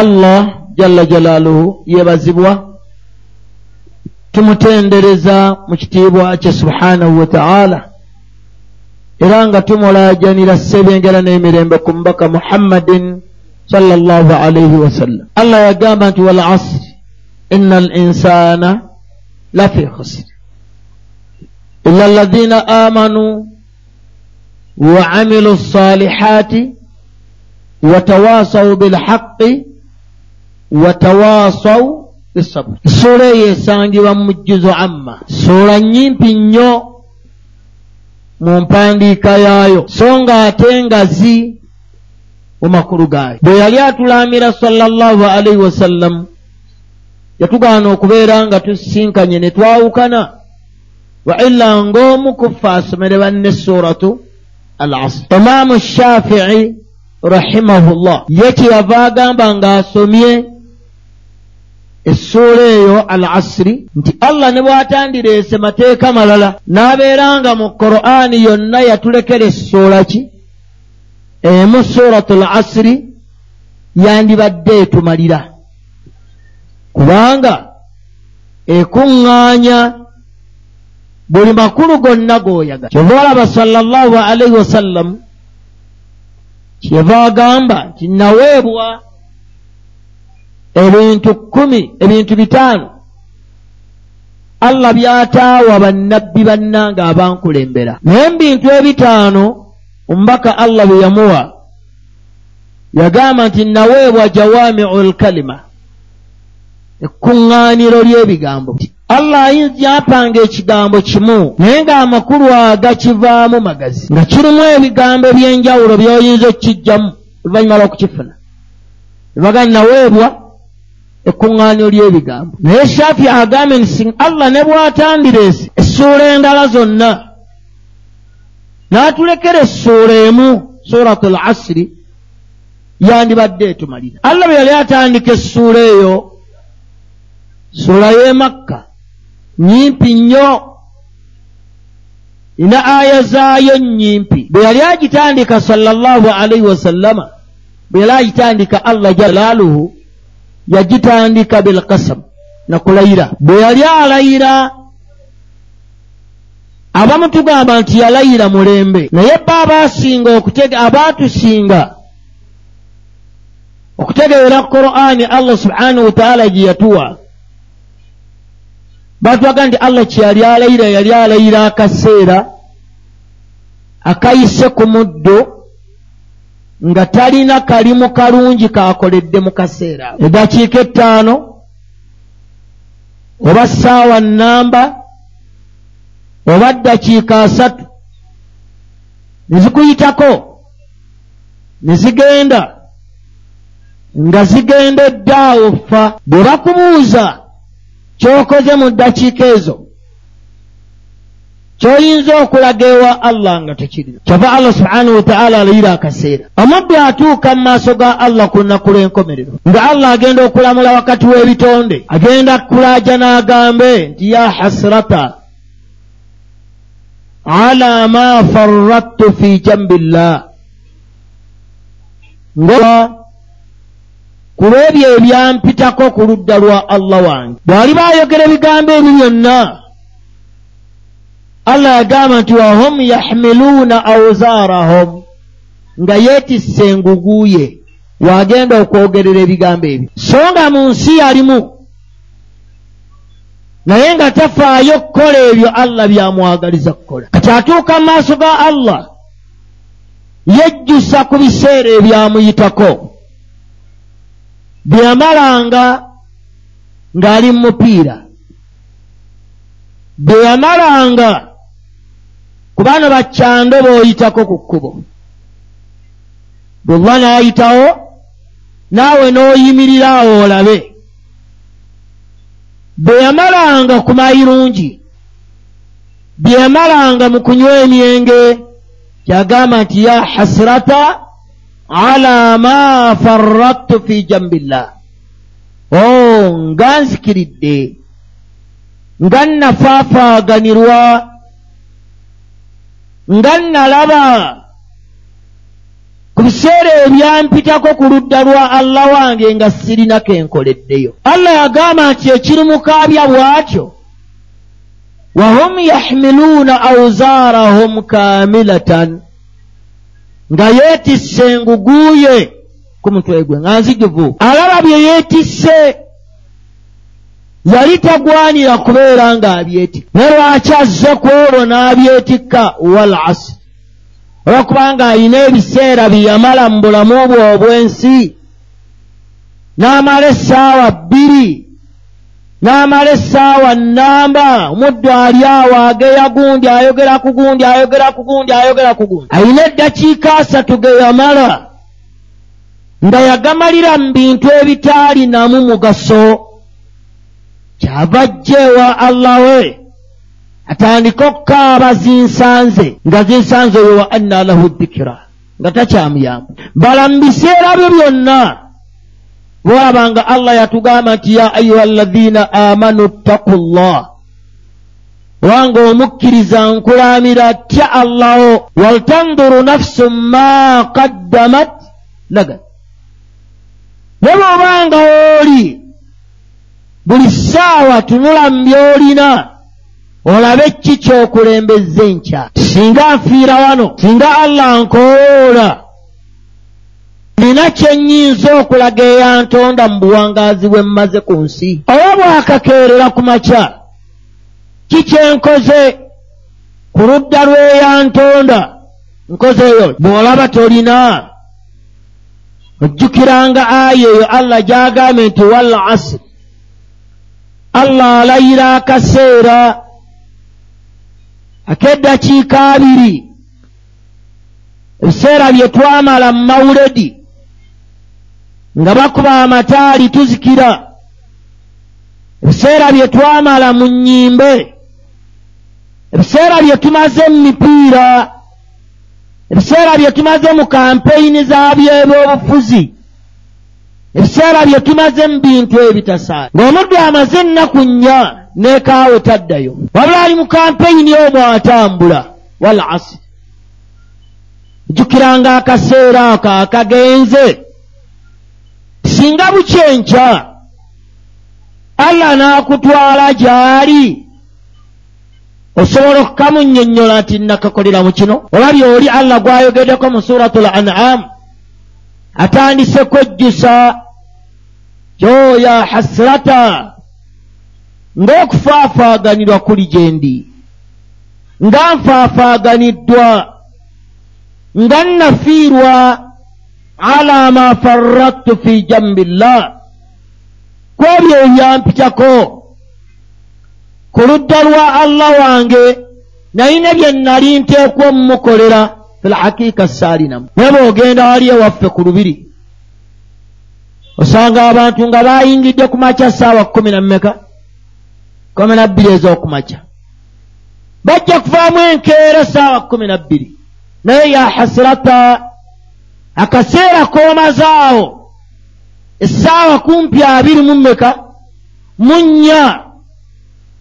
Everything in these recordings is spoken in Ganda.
allah jalla jalaaluhu yeebazibwa tumutendereza mu kitiibwa kye subhanahu wa ta'ala. Era nga tumulaajanira ssebengera n'emirembe ku mubaka muhammadin sala llahu alaihi wasallam allah yagamba nti wal asri inna al insana lafi khusri illa alladhina amanu wa amilu salihati watawasaw bilhaqi watawasaw bisabr suula eyo esangibwa mu mujjuzo amma. Suula nyimpi nnyo mu mpandiika yaayo. So nga ate ngazi mu makulu gaayo. bwe yali atulaamira sallallahu alaihi wasallam yatugaana okubeera nga tusisinkanye ne twawukana. Wa illa ng'omu kuffe asomere banne suratu al asr imaamu shafii rahimahullah ye kyeyava agamba ng'asomye essuula eyo al asiri nti allah ne bw'atandireese mateeka malala n'abeera nga mu qur'aani yonna yatulekera essuula ki? Emu suratu l asiri yandibadde etumalira. Kubanga ekuŋŋaanya buli makulu gonna g'oyaga. Kyova olaba sallallahu alaihi wasallam kyeva agamba nti naweebwa ebintu kkumi ebintu bitaano. Allah byataawa bannabbi bannanga abankulembera naye mu bintu ebitaano omubaka allah bwe yamuwa yagamba nti naweebwa jawamiu lkalima ekkuŋŋaaniro ly'ebigambo. Allah ayinza apanga ekigambo kimu naye ng'amakulu agakivaamu magazi nga kirimu ebigambo eby'enjawulo by'oyinza okukijjamu oluvannyuma lw'okukifuna. Ebaga naweebwa ekkuŋŋaaniro ly'ebigambo. Naye shaafi agambe nti allah ne bw'atandireese essuula endala zonna. N'atulekera essuula emu suratu l asiri yandibadde etumalira. Allah bwe yali atandika essuula eyo ssuula y'e makka nyimpi nnyo. Ina aya zaayo nnyimpi. Bwe yali agitandika sallallahu alaihi wasallama bwe yali agitandika allah jalaaluhu yagitandika bilkasam nakulayira bwe yali alayira abamu tugamba nti yalayira mulembe. Naye bba abaasinga okutega abaatusinga okutegeera qur'ani allah subhanahu wataala gye yatuwa batwaga nti allah kyeyali alayira yali alayira akaseera akayise ku muddo nga talina kalimu kalungi kakoledde mu kaseera. Eddakiika ettaano oba ssaawa nnamba oba ddakiika asatu ne zikuyitako ne zigenda nga zigendedde awo ffa bwe bakubuuza ky'okoze mu ddakiika ezo ky'oyinza okulaga ewa allah nga tekirina kyava allah subhanahu wataala alayira akaseera. Omubbi atuuka mu maaso ga allah ku lunaku lw'enkomerero. Nga allah agenda okulamula wakati w'ebitonde agenda kulaaja n'agambe nti ya hasrata ala ma farrattu fi jambillah. Nga ku lw'ebyo ebyampitako ku ludda lwa allah wange. Bwali baayogera ebigambo ebyo byonna allah yagamba nti wahum yahmiluuna auzaarahum nga yeetisse enguguye wagenda okwogerera ebigambo ebyo. So nga mu nsi yalimu. Naye nga tafaayo kukola ebyo allah byamwagaliza kukola kati atuuka mu maaso ga allah yejjusa ku biseera ebyamuyitako. Bye yamalanga ng'ali mu mupiira. Bye yamalanga ku bano bakyando b'oyitako ku kkubo. Bweba n'ayitawo naawe n'oyimirira awo olabe. Bwe yamalanga ku mayirungi bye yamalanga mu kunywa emyenge kyagamba nti ya hasirata ala ma farrattu fi jambillah. O nga nzikiridde nga nnafaafaaganirwa nga nnalaba ku biseera ebyampitako ku ludda lwa allah wange nga sirinako enkoleddeyo allah yagamba nti ekirimukaabya bw'atyo wahum yahmiluuna auzaarahum kaamilatan nga yeetisse enguguye ku mutwe gwe nga nzijuvu. Alaba bye yeetisse yali tagwanira kubeera ng'abyetikka naye lwaki azze ku olwo n'abyetikka? Wal asr. Olwokubanga alina ebiseera bye yamala mu bulamu bwe obw'ensi. N'amala essaawa bbiri. N'amala essaawa nnamba. Omuddo ali awo ageya gundi ayogera ku gundi ayogera ku gundi ayogera ku gundi. Alina eddakiika asatu ge yamala. Nga yagamalira mu bintu ebitaalinamu mugaso kyava jjeewa allah we atandika okukaaba zinsanze nga zinsanze oyo wa anna lahu dhikira nga takyamuyamba. Bala mu biseera byo byonna. Bwolabanga allah yatugamba nti ya ayuha alladhina amanu ttaku llah obanga omukkiriza nkulaamira tya allaho waltanduru nafsu ma qaddamat lagat ne bw'obanga oli buli ssaawa tunula mu by'olina olabe ki ky'okulembezza enkya? Singa nfiira wano singa allah nkowoola nina kye nnyinza okulaga eyantonda mu buwangaazi bwe mmaze ku nsi? Oba bw'akakeerera ku makya ki kye nkoze ku ludda lw'eyantonda nkozeyo bw'olaba tolina. Ojjukiranga aya eyo allah gy'agambye nti wal asiri allah alayira akaseera. Ak'eddakiika abiri. Ebiseera bye twamala mu mawuledi nga bakuba amataali tuzikira. Ebiseera bye twamala mu nnyimbe ebiseera bye tumaze mu mipiira ebiseera bye tumaze mu kampeyini za byebyobufuzi ebiseera bye tumaze mu bintu ebitasaana ng'omuddu amaze ennaku nnya neekaawe taddayo. Wabula ali mu kampeyini omwo atambula. Wal asiri jjukiranga akaseera ako akagenze. Singa bukyenkya allah n'akutwala gy'ali. Osobola okukamunnyonnyola nti nakakolera mu kino? Olabye oli allah gw'ayogeddeko mu suratu l an'am atandise kwejjusa. Kyoya hasirata ng'okufaafaaganirwa kuli gye ndi. Nga nfaafaaganiddwa. Nga nnafiirwa ala ma farrattu fi jambillah. Ku ebyo ebyampitako ku ludda lwa allah wange nalina bye nali nteekwa omumukolera filhakiika saalinamu naye bw'ogenda wali ewaffe ku lubiri. Osanga abantu nga bayingidde ku makya saawa kkumi na mmeka kkumi na bbiri ez'okumakya. Bajja kuvaamu enkeera saawa kkumi na bbiri. Naye ya hasirata akaseera k'omazaawo essaawa kumpi abiri mu mmeka mu nnya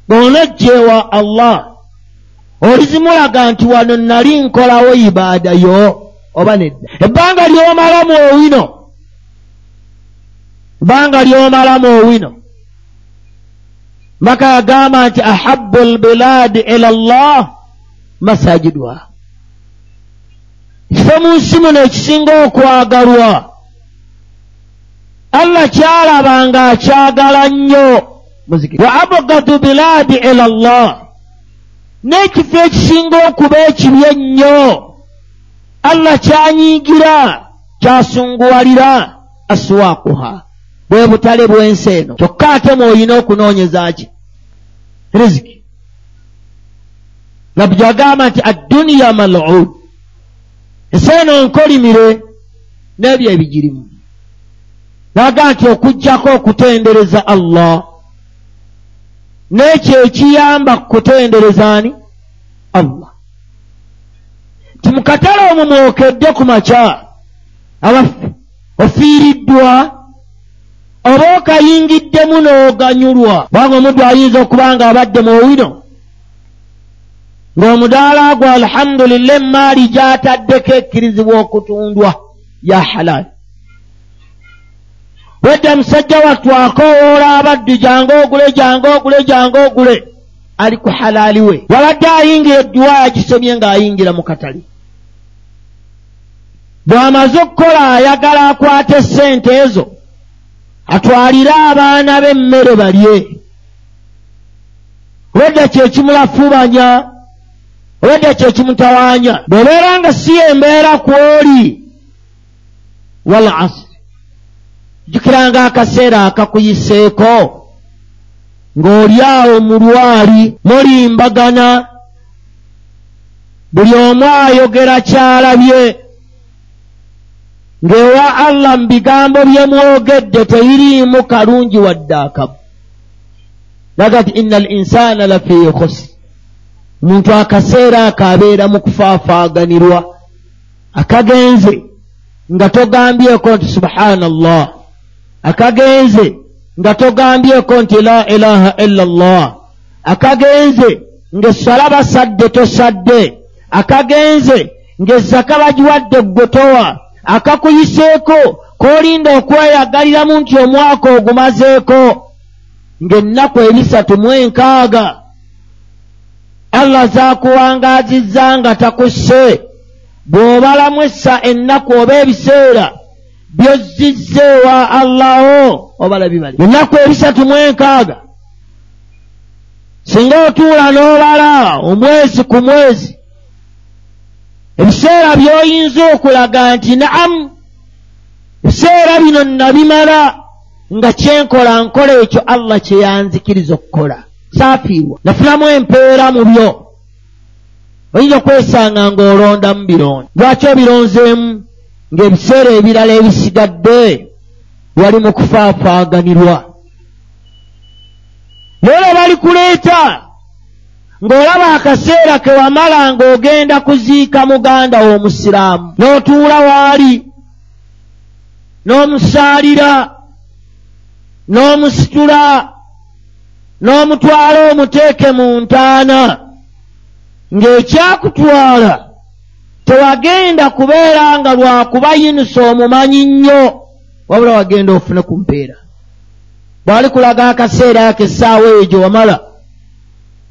bw'onojjeewa allah olizimulaga nti wano nali nkolawo ibaadayo oba nedda ebbanga ly'omalamu owino. Ebbanga ly'omalamu owino. Mbaka yagamba nti ahabu lbilaadi ila llah masajiduha ekifo mu nsi muno ekisinga okwagalwa. Allah kyalaba nga akyagala nnyo. Wa abgadu bilaadi ila llah n'ekifo ekisinga okuba ekibi ennyo allah kyanyiigira kyasunguwalira aswaakuha bwe butale bw'ensi eno kyokka ate mwolina okunoonyeza ki? Riziki nabbi gyagamba nti adduniya malud. Ensi eno nkolimire n'ebyo ebigirimu. Naga nti okugjako okutendereza allah n'ekyo ekiyamba kukutendereza ani? Allah. Ti mu katale omwo mwokedde ku makya abaffe ofiiriddwa oba okayingiddemu n'oganyulwa. Kubanga omuddu ayinza okuba nga abadde mu owino ng'omudaala gwe alhamdulillah emaali gy'ataddeko ekkirizibwa okutundwa ya halaali wedda musajja wattu akoowoola abaddu jange ogule jange ogule jange ogule. Ali ku halaali we. Waladde ayingira edduwa yagisomye ng'ayingira mu katali bw'amaze okukola ayagala akwate essente ezo atwalire abaana b'emmere balye. Obedda kyekimulafubanya obedda kyekimutawaanya bw'obeera nga si embeera ku oli wal asiri jjukiranga akaseera akakuyiseeko. Ng'oli awo mu lwali mulimbagana buli omu ayogera kyalabye ng'ewa allah mu bigambo bye mwogedde teyiriimu kalungi wadde akabu laga ti ina al insaana lafi khusri omuntu akaseera ako abeera mu kufaafaaganirwa akagenze nga togambyeko nti subhaana allah akagenze nga togambyeko nti la ilaha illa allah akagenze ng'essala basadde tosadde. Akagenze ng'ezzaka bagiwadde ggotowa. Akakuyiseeko k'olinda okweyagaliramu nti omwaka ogumazeeko. Ng'ennaku ebisatu mu enkaaga allah zaakuwangaazizza nga takusse. Bw'obalamu essa ennaku oba ebiseera byozzizza ewa bibali. Ennaku ebisatu mu enkaaga singa otuula n'obala omwezi ku mwezi ebiseera by'oyinza okulaga nti naamu ebiseera bino nabimala nga kyenkola nkola ekyo allah kye yanzikiriza okukola. Saafiirwa. Nafunamu empeera mu byo. Oyinza okwesanga ng'olondamu bironda lwaki obironzeemu ng'ebiseera ebirala ebisigadde wali mu kufaafaaganirwa leero bali kuleeta ng'olaba akaseera ke wamala ng'ogenda kuziika muganda w'omusiraamu. N'otuula waali n'omusaalira n'omusitula n'omutwala omuteeke mu ntaana ng'ekyakutwala tewagenda kubeera nga lwakuba yinusa omumanyi nnyo wabula wagenda ofune ku mpeera. Bw'ali kulaga akaseera ako essaawa eyo gye wamala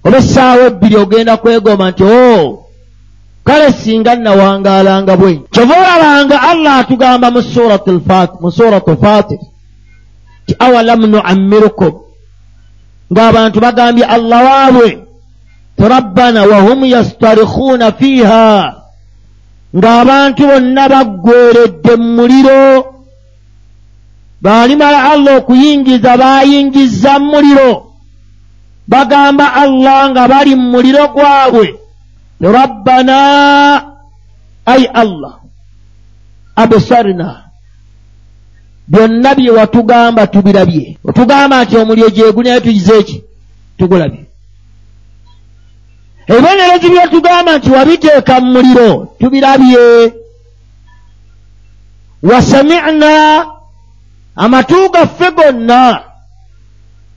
oba essaawa ebbiri ogenda kwegoma nti o kale singa nawangaalanga bwenyi kyova olabanga allah atugamba mu suratu fatir ti awalamu nuammirukum? Ng'abantu bagambye allah waabwe tirabbana wahum yastarikhuuna fiiha ng'abantu bonna baggweredde mu muliro. Baalimala allah okuyingiza baayingiza mu muliro. Bagamba allah nga bali mu muliro gwabwe. Rabbana ai allah absarna. Byonna bye watugamba tubirabye. Otugamba nti omuliro gyeguli naye tugize eki tugulabye ebibonerezo byotugamba nti wabiteeka mu muliro tubirabye. Wasamina amatu gaffe gonna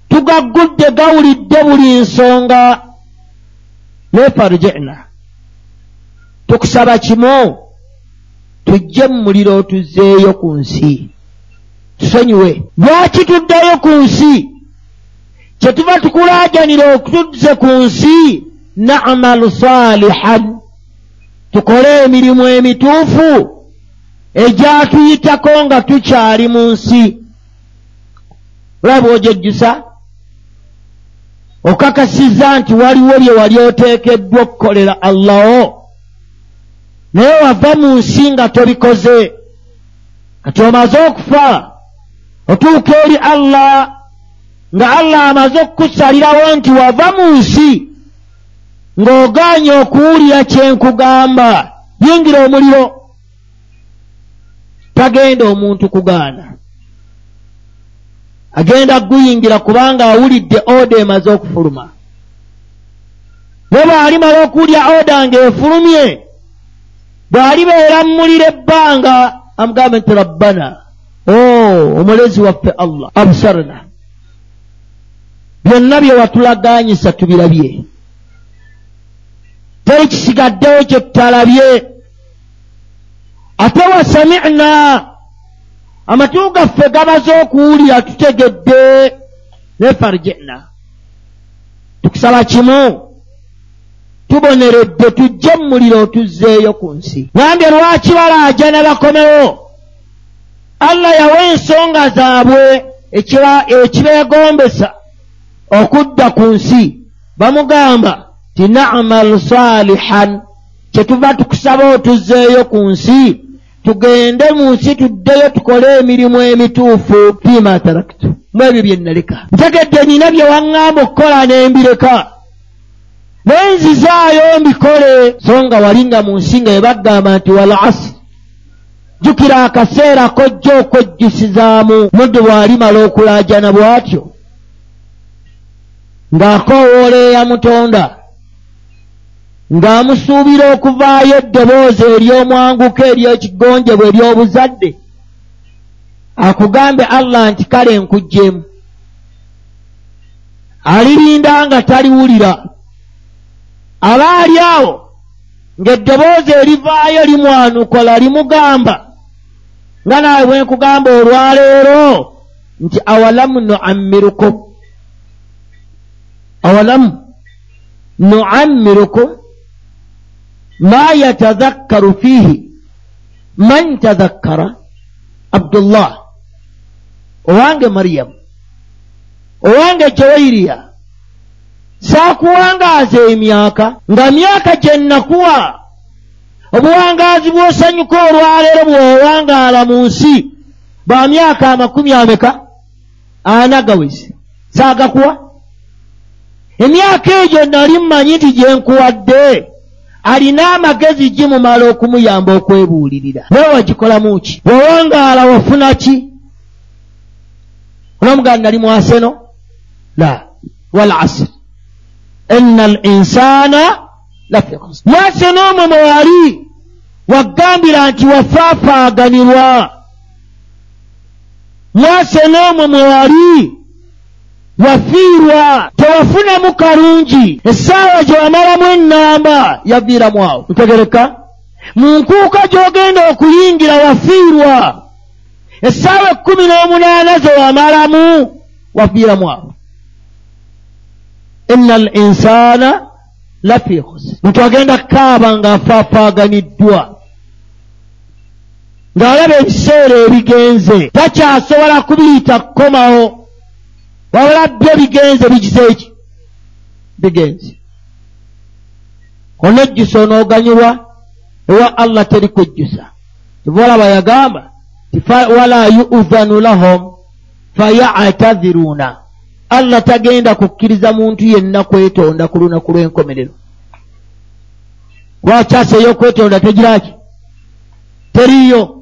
tugaggudde gawulidde buli nsonga. Nefarjina tukusaba kimu tujje mu muliro otuzzeeyo ku nsi. Tusonyiwe lwaki tuddayo ku nsi? Kyetuva tukulaajanira okutuzze ku nsi namalu salihan tukole emirimu emituufu egyatuyitako nga tukyali mu nsi. Olaba ogyejjusa okakasiza nti waliwo bye wali oteekeddwa okukolera allaho. Naye wava mu nsi nga tobikoze. Kati omaze okufa otuuka eri allah nga allah amaze okukusalirawo nti wava mu nsi ng'ogaanye okuwulira kyenkugamba yingira omuliro. Tagenda omuntu kugaana. Agenda guyingira kubanga awulidde oda emaze okufuluma. We bw'alimala okuwulya oda ng'efulumye bw'alibeera mmulira ebbanga amugambe nti rabbana o omulezi waffe allah abusarna byonna bye watulaganyisa tubirabye teri kisigaddewo kye tutalabye ate wasamina amatu gaffe gabaze okuwulira tutegedde nefarjina tukusaba kimu tuboneredde tujje muliro otuzzeeyo ku nsi. Gambye lwaki balaaja ne bakomewo? Allah yawa ensonga zaabwe ekibeegombesa okudda ku nsi. Bamugamba ti namal salihan kyetuva tukusaba otuzzeeyo ku nsi tugende mu nsi tuddeyo tukole emirimu emituufu fima taraktu. Mu ebyo bye naleka. Ntegedde nina bye waŋŋamba okukola n'embireka naye nzizaayo mbikole. So nga wali nga mu nsi nga yebaggamba nti wal asr. Jjukira akaseera kojja okwejjusizaamu muddu bw'alimala okulaajana bw'atyo. Ng'akoowoola eya mutonda ng'amusuubira okuvaayo eddoboozi ery'omwanguko ery'ekigonjebwa ery'obuzadde. Akugambe allah nti kale nkuggyemu. Alirinda nga taliwulira. Aba ali awo ng'eddoboozi erivaayo limwanukola limugamba nga naawe bwe nkugamba olwaleero nti awalamu nuammirukum? Awalamu nuammirukum ma yatadhakkaru fiihi man tadhakkara abdullah owange maryamu owange jowairiya saakuwangaaza emyaka nga myaka gye nnakuwa obuwangaazi bw'osanyuka olwaleero bw'owangaala mu nsi bwa myaka amakumi ameka ana gawezi saagakuwa emyaka egyo nali mmanyi nti gye nkuwadde alina amagezi gimumala okumuyamba okwebuulirira. Naye wagikolamu ki? Bw'owangaala wafuna ki? Olwomuganda nali mwaseno la. Wal asir ina al insana lafi khusr. Mwaseno omwo mwe wali waggambira nti wafaafaaganirwa. Mwaseno omwo mwe wali wafiirwa tewafunamu kalungi. Essaawa gye wamalamu ennamba yaviiramu awo. Ntegereka. Mu nkuuka gy'ogenda okuyingira wafiirwa. Essaawa ekkumi n'omunaana ze wamalamu wafiiramu awo. Ina al insaana lafi khusr. Muntu agenda kukaaba ng'afaafaaganiddwa ng'alaba ebiseera ebigenze takyasobola kubiyita kukomawo wabula byo bigenze bigize eki bigenze. Onojjusa onooganyulwa ewa allah teri kujjusa kivalaba yagamba wala yuudhanu lahum fayatadhiruuna allah tagenda kukkiriza muntu yenna kwetonda ku lunaku lw'enkomerero. Lwakyasa ey'okwetonda tegiraki? Teriyo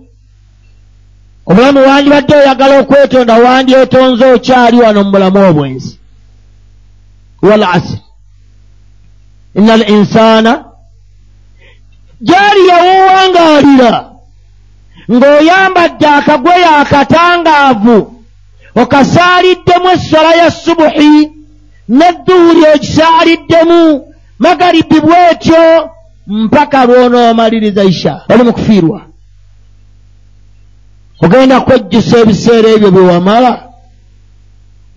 obulamu wandibadde oyagala okwetonda wandyetonze okyali wano mu bulamu obwensi. Wal asir ina al insaana gyali yawuwangaalira ng'oyambadde akagweyo akatangaavu okasaaliddemu essala ya subuhi nedduhuli ogisaaliddemu magaribi bwetyo mpaka lwonoomaliriza isha. Oli mu kufiirwa ogenda kwejjusa ebiseera ebyo bye wamala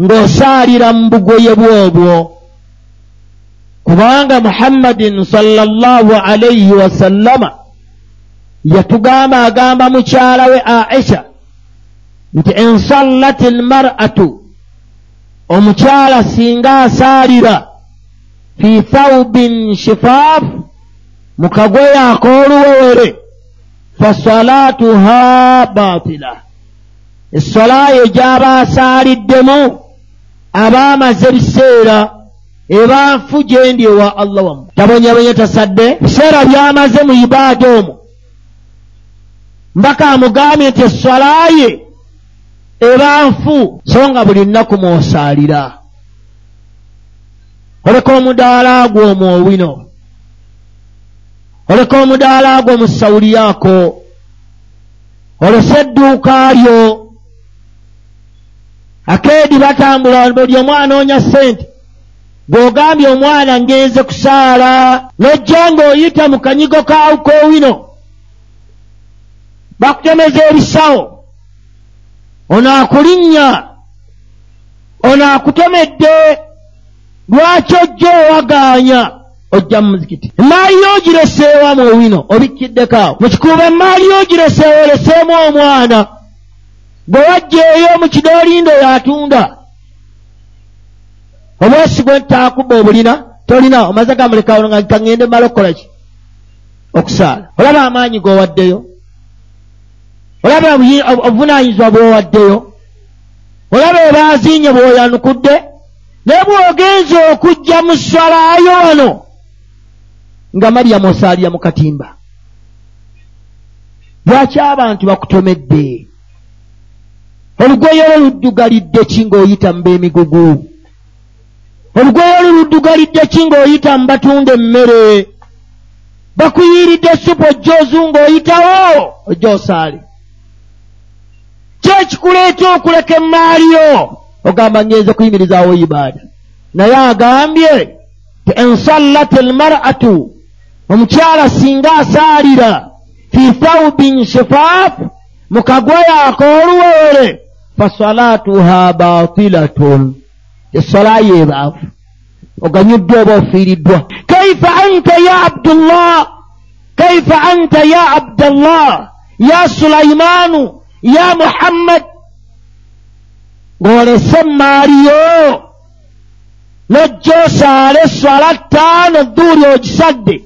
ng'osaalira mu bugoye bwobwo. Kubanga muhammadin sallallahu alaihi wasallama yatugamba agamba mukyala we aisha nti ensallat almar'atu omukyala singa asaalira fi thawbin shifaaf mu kagoye ak'oluwewere fasalaatuha baatila essolaayo gy'aba asaaliddemu aba amaze ebiseera eba nfu gyendi ewa allah wamu tabonyabonye tasadde? Biseera by'amaze mu ibaada omwo. Mbaka amugambye nti essolaaye eba nfu so nga buli nnaku mw'osaalira. Oleka omudaala gwo omwo owino oleka omudaala gwo mu sawuliyaako olese edduuka lyo. Akeedi batambula buli omu anoonya ssente. Bw'ogambye omwana ngenze kusaala n'ojja ng'oyita mu kanyigo kaawu koowino bakutemeza ebisawo. Ono akulinnya. Ono akutomedde lwaki ojja owagaanya ojja mu muzikiti. Emaali yo ogireseewamu owino obikkiddekaawo mu kikuuba emaali yo ogireseewo oleseemu omwana. Bwe wajjaeyo mu kidoolindo yatunda. Obwesigwe ntaakuba obulina tolina omaze gamulekawo nga kaŋŋende mala okukola ki? Okusaala. Olaba amaanyi g'owaddeyo? Olaba obuvunaanyizibwa bw'owaddeyo? Olaba ebaaziinye bw'oyanukudde? Naye bw'ogenza okujja mu swalaayo wano nga maryamu osaalira mu katimba. Lwaki abantu bakutomedde? Olugoye oluddugalidde ki ng'oyita mu b'emigugu? Olugoye oluluddugalidde ki ng'oyita mu batunda emmere? Bakuyiiridde supu ojja ozunga oyitawo ojja osaale. Ki ekikuleeta okuleka emaaliyo ogamba ngenze kuyimirizaawo ibaada naye agambye ti ensallat almar'atu omukyala singa asaalira fi thawbin shifaaf mu kagwaya ak'oluwewere fasalaatuha batilatun esolayo ebaavu oganyuddwa oba ofiiriddwa? Kaifa anta ya abdullah? Kaifa anta ya abdallah? Ya sulaimaanu ya muhammad? Ng'olese emaaliyo nojja osaale eswala ttaano dduuli ogisadde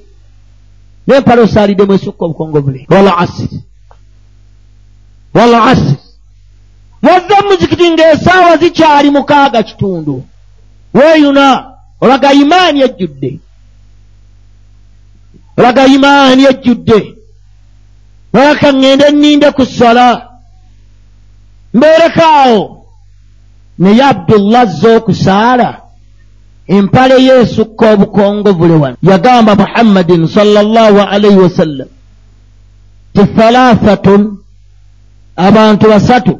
nempala osaaliddemu esukka obukongo bule wal asiri wal asiri wazze muzikiti ng'esaawa zikyali mukaaga kitundu weeyuna olaga imaani ejjudde olaga imaani ejjudde olaka ŋŋende nninde ku swala mbeerekaawo naye abdullah azze okusaala empale yeesukka obukongobule wano. Yagamba muhammadin sallallahu alaihi wasallam ti thalathatun abantu basatu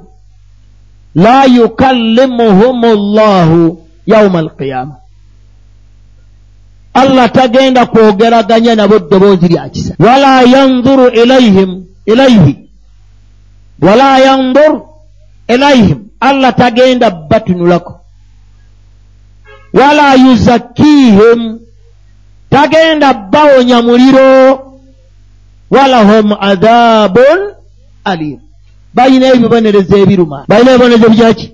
la yukallimuhum llahu yauma alqiyama allah tagenda kwogeraganya nabo eddoboozi lya kisa. Wala yanzuru ilaihim ilaihi wala yanzur ilaihim allah tagenda batunulako wala yuzakkihim. Tagenda bawonya muliro walahum adhabun alim. Balina ebibonerezo ebiruma. Balina ebibonerezo byaki?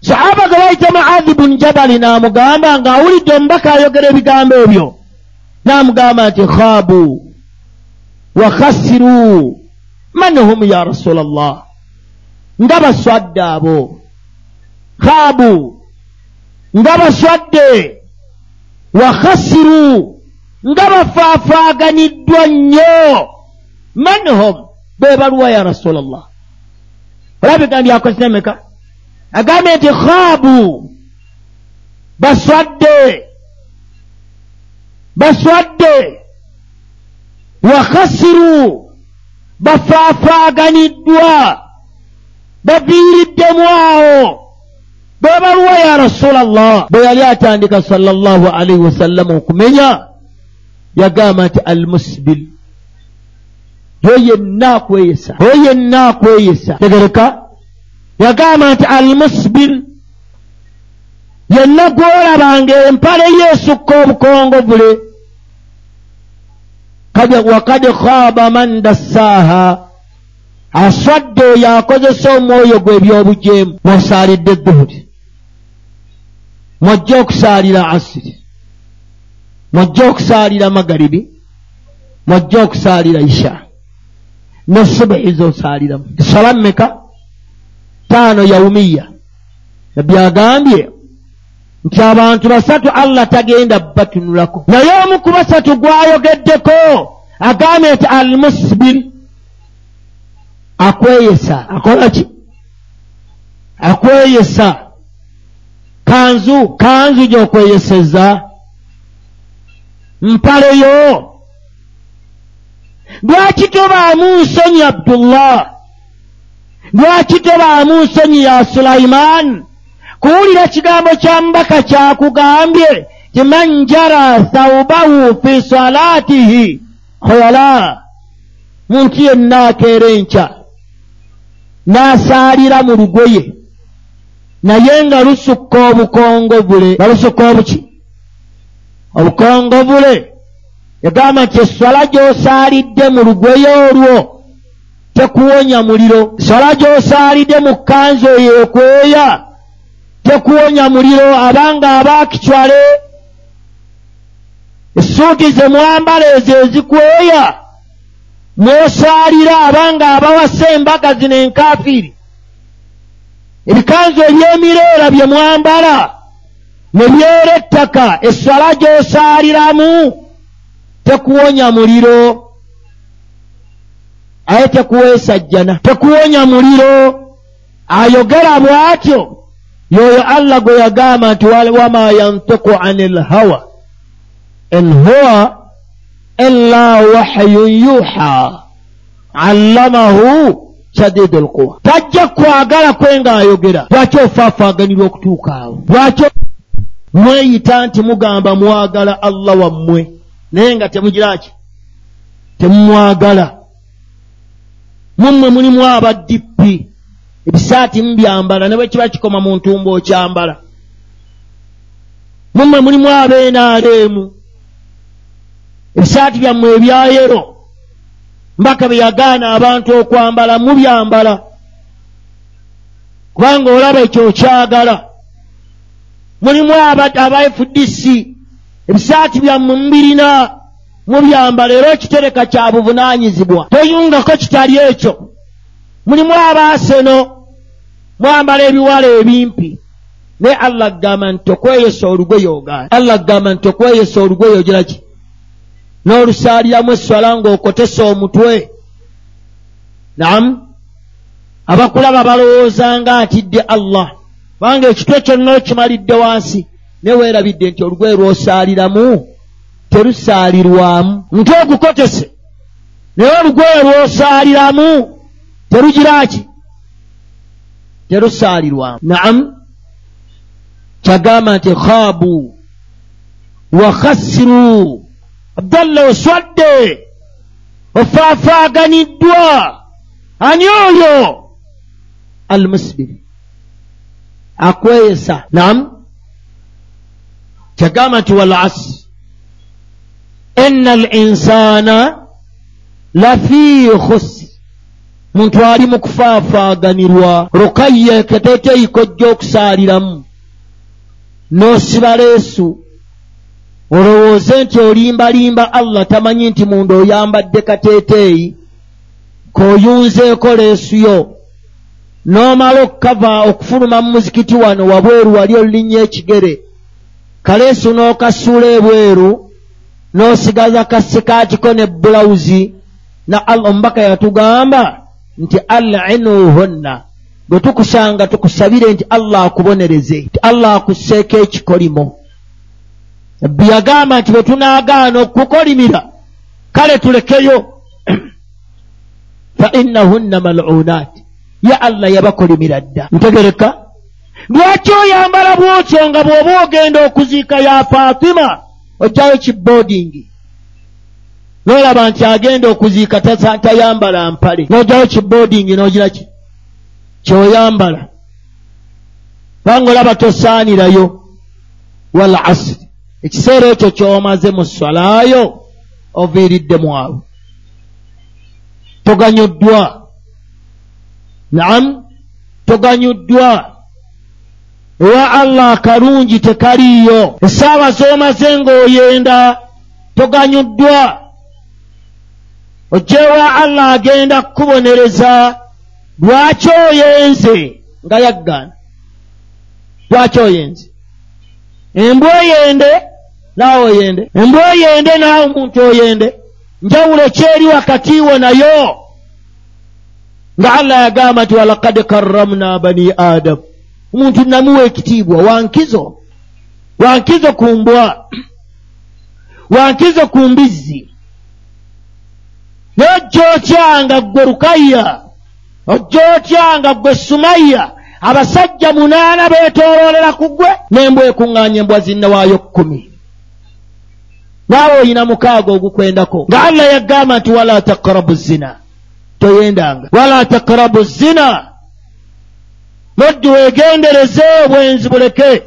Sahaba ge bayita muadhi bun jabali n'amugamba ng'awulidde omubaka ayogera ebigambo ebyo. N'amugamba nti khaabu wa khasiru man hum ya rasula llah nga baswadde abo. Khaabu nga baswadde wa khasiru nga bafaafaaganiddwa nnyo. Man hum bebaluwa ya rasula llah olaba bigambo byakozesa emeka? Agambye nti khaabu baswadde baswadde wa khasiru bafaafaaganiddwa baviiriddemu awo bebaluwa ya rasula llah bwe yali atandika sala llahu alaihi wasallama okumenya yagamba nti almusbil. Yo yenna akweyesa oyo yenna akweyesa tegereka. Yagamba nti almusbil. Yenna gwolabanga empale yeesukka obukongovule wakad khaba man dassaaha aswadde oyo akozesa omwoyo gwe ebyobujeemu mwosaalidde duhuri mwojja okusaalira asiri. Mwojja okusaalira magaribi mwojja okusaalira isha. Ne subuhi zosaaliramu sala mmeka taano yaumiya nabyagambye nti abantu basatu allah tagenda batunulako. Naye omu ku basatu gwayogeddeko agambye nti almusbir akweyesa. Akola ki? Akweyesa kanzu kanzu gyokweyeseza. Mpaleyo. Lwaki tobaamu nsonyi abdullah? Lwaki tobaamu nsonyi ya sulaiman? Kuwulira kigambo kya mbaka kyakugambye ti man jara thaubahu fi salaatihi khoyala muntu yenna akeera enkya n'asaalira mu lugoye naye nga lusukka obukongobule balusukka obuki? Obukongobule yagamba nti eswala gy'osaalidde mu lugoye olwo tekuwonya muliro. Eswala gy'osaalidde mu kkanzu eyo ekweya tekuwonya muliro abanga abaakicwale essuuti ze mwambala ezo ezikweya mwosaalira abanga abawasa embaga zino enkafiiri ebikanzu ebyemireera bye mwambala ne byera ettaka eswala gy'osaaliramu tekuwonya muliro. Aye tekuweesa jjana tekuwonya muliro. Ayogera bw'atyo yoyo allah gwe yagamba nti wama yantiku ani lhawa in huwa illa wahyun yuha allamahu shadidu lquwa tajja kwagala kwe ng'ayogera. Lwaki ofaafaaganirwa okutuuka awo? Lwaki mweyita nti mugamba mwagala allah wammwe naye nga temugira ki? Temumwagala mummwe mulimu abadippi ebisaati mubyambala ne bwe kiba kikoma mu ntumba okyambala. Mummwe mulimu abeenaaleemu ebisaati byammwe ebyayero mbaka bye yagaana abantu okwambala mubyambala kubanga olaba ekyo okyagala mulimu aba fdc ebisaati byammwe mubirina mubyambala era ekitereka kya buvunaanyizibwa. Toyungako kitali ekyo. Mulimu abaaseno mwambala ebiwala ebimpi. Naye allah agamba nti okweyesa olugoye ogaana allah agamba nti okweyesa olugoye ogira ki n'olusaaliramu esswala ng'okotesa omutwe. Namu abakulaba balowooza nga atidde allah? Kubanga ekitwe kyonna okimalidde wansi naye weerabidde nti olugoye lw'osaaliramu terusaalirwamu. Nti ogukotese naye olugoye lw'osaaliramu terugira ki? Terusaalirwamu. Naamu kyagamba nti khaabu wa abdallah oswadde. Ofaafaaganiddwa ani oyo? Almusbiri akweyesa. Namu kyagamba nti wal asr. Ina al insana lafi khusr. Muntu ali mu kufaafaaganirwa rukayya keteteeyikojja okusaaliramu. N'osiba leesu olowooze nti olimbalimba allah tamanyi nti munda oyambadde kateeteeyi? K'oyunzeeko leesu yo. N'omala okukava okufuluma mu muzikiti wano wabweru wali olulinnya ekigere. Kaleesu n'okasuula ebweru n'osigaza kasikaatiko ne bulawuzi na allah omubaka yatugamba nti alinuhunna. Bwe tukusanga tukusabire nti allah akubonereze nti allah akusseeko ekikolimo nabbi yagamba nti bwe tunaagaana okukolimira kale tulekeyo. Fa innahunna malunat ye allah yabakolimira dda. Ntegereka. Lwaki oyambala bwotyo nga bw'oba ogenda okuziika ya faatima ojjayo kiboodingi n'olaba nti agenda okuziika tayambala mpale. N'ojjayo kiboodingi n'ogira ki? Kyoyambala. Kubanga olaba tosaanirayo. Wal asiri ekiseera ekyo ky'omaze mu swalaayo oviiriddemu abo toganyuddwa. Naamu toganyuddwa. Ewa allah akalungi tekaliiyo. Essaawa z'omaze ng'oyenda toganyuddwa. Ojjeewa allah agenda kukubonereza lwaki oyenze? Nga yaggaana lwaki oyenze? Embwa oyende naawe oyende. Embwa oyende naawe omuntu oyende. Njawulo kyeri wakati wo nayo. Nga allah yagamba nti walakad karramna bani adamu omuntu namuwa ekitiibwa. Wankizo wankizo ku mbwa? Wankizo ku mbizzi? Nojja otyanga ggwe rukayya? Ojja otyanga ggwe sumayya? Abasajja munaana beetooloolera ku ggwe? N'embwa ekuŋŋaanya embwa zinnawaayo kkumi naawe oyina mukaaga ogukwendako. Nga allah yagamba nti wala takrabu zina. Toyendanga. Wala takrabu zina. Noddi weegendereze obwenzi buleke.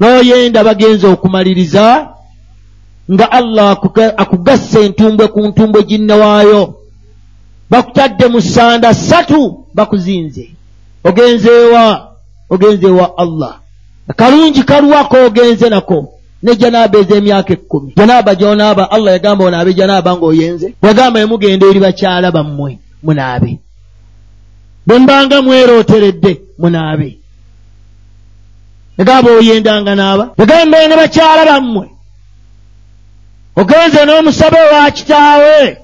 N'oyenda bagenza okumaliriza nga allah akugassa entumbwe ku ntumbwe ginnewaayo bakutadde mu ssanda ssatu bakuzinze. Ogenzeewa ogenzeewa allah. Akalungi kaluwako ogenze nako ne janaaba ez'emyaka ekkumi. Janaaba gy'onaaba allah yagamba onaabe janaaba ng'oyenze. Yagamba emugenda eri bakyala bammwe munaabe. Bwe mbanga mwerooteredde munaabe. Yagamba oyendanga naaba yagamba ne bakyala bammwe. Ogenze n'omusabe wa kitaawe.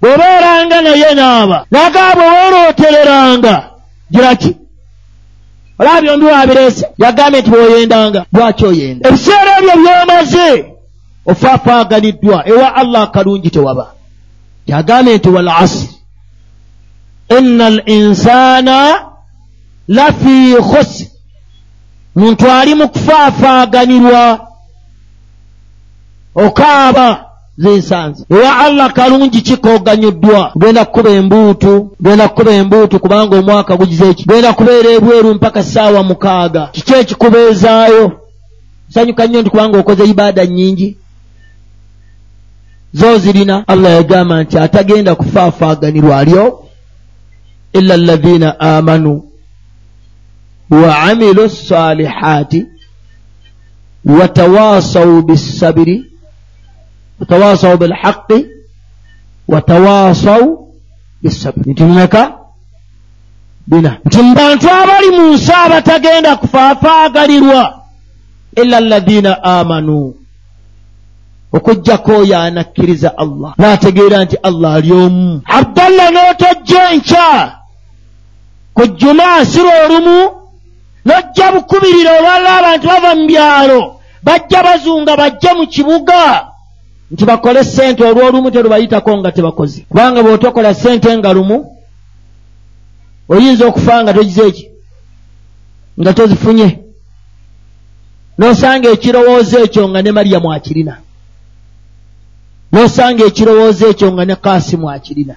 Bw'obeeranga naye naaba nagamba weerootereranga gira ki olaba byombi wabireese yagambye nti bw'oyendanga lwaki oyenda? Ebiseera ebyo byomaze! Ofaafaaganiddwa ewa allah akalungi tewaba. Yagambye nti wal asiri inna al insaana lafi khusr. Muntu ali mu kufaafaaganirwa okaaba zensanze ewa allah kalungi kikooganyuddwa genda kukuba embuutu genda kukuba embuutu kubanga omwaka gugize eki? Genda kubeera ebweru mpaka saawa mukaaga. Kiki ekikubeezaayo? Nsanyuka nnyo nti kubanga okoze ibaada nnyingi. Zo zirina allah yagamba nti atagenda kufaafaaganirwa alyo illa alladhina amanu wa amilu salihaati watawasau bissabiri watawasau bilhaqi watawasau bisabiri nti mumeka bina nti mu bantu abali mu nsi abatagenda kufaafaagalirwa illa alladhina amanu okugjako oyo anakkiriza allah. Naategeera nti allah ali omu. Abdallah n'otojja enkya. Ku jumaa siro olumu. N'ojja bukubirira olwalala abantu bava mu byalo. Bajja bazunga bajje mu kibuga nti bakole ssente olw'olumu terubayitako nga tebakoze. Kubanga bw'otokola ssente nga lumu oyinza okufa nga togize eki nga tozifunye. N'osanga ekirowoozo ekyo nga ne mariyamu akirina n'osanga ekirowoozo ekyo nga ne kasimu akirina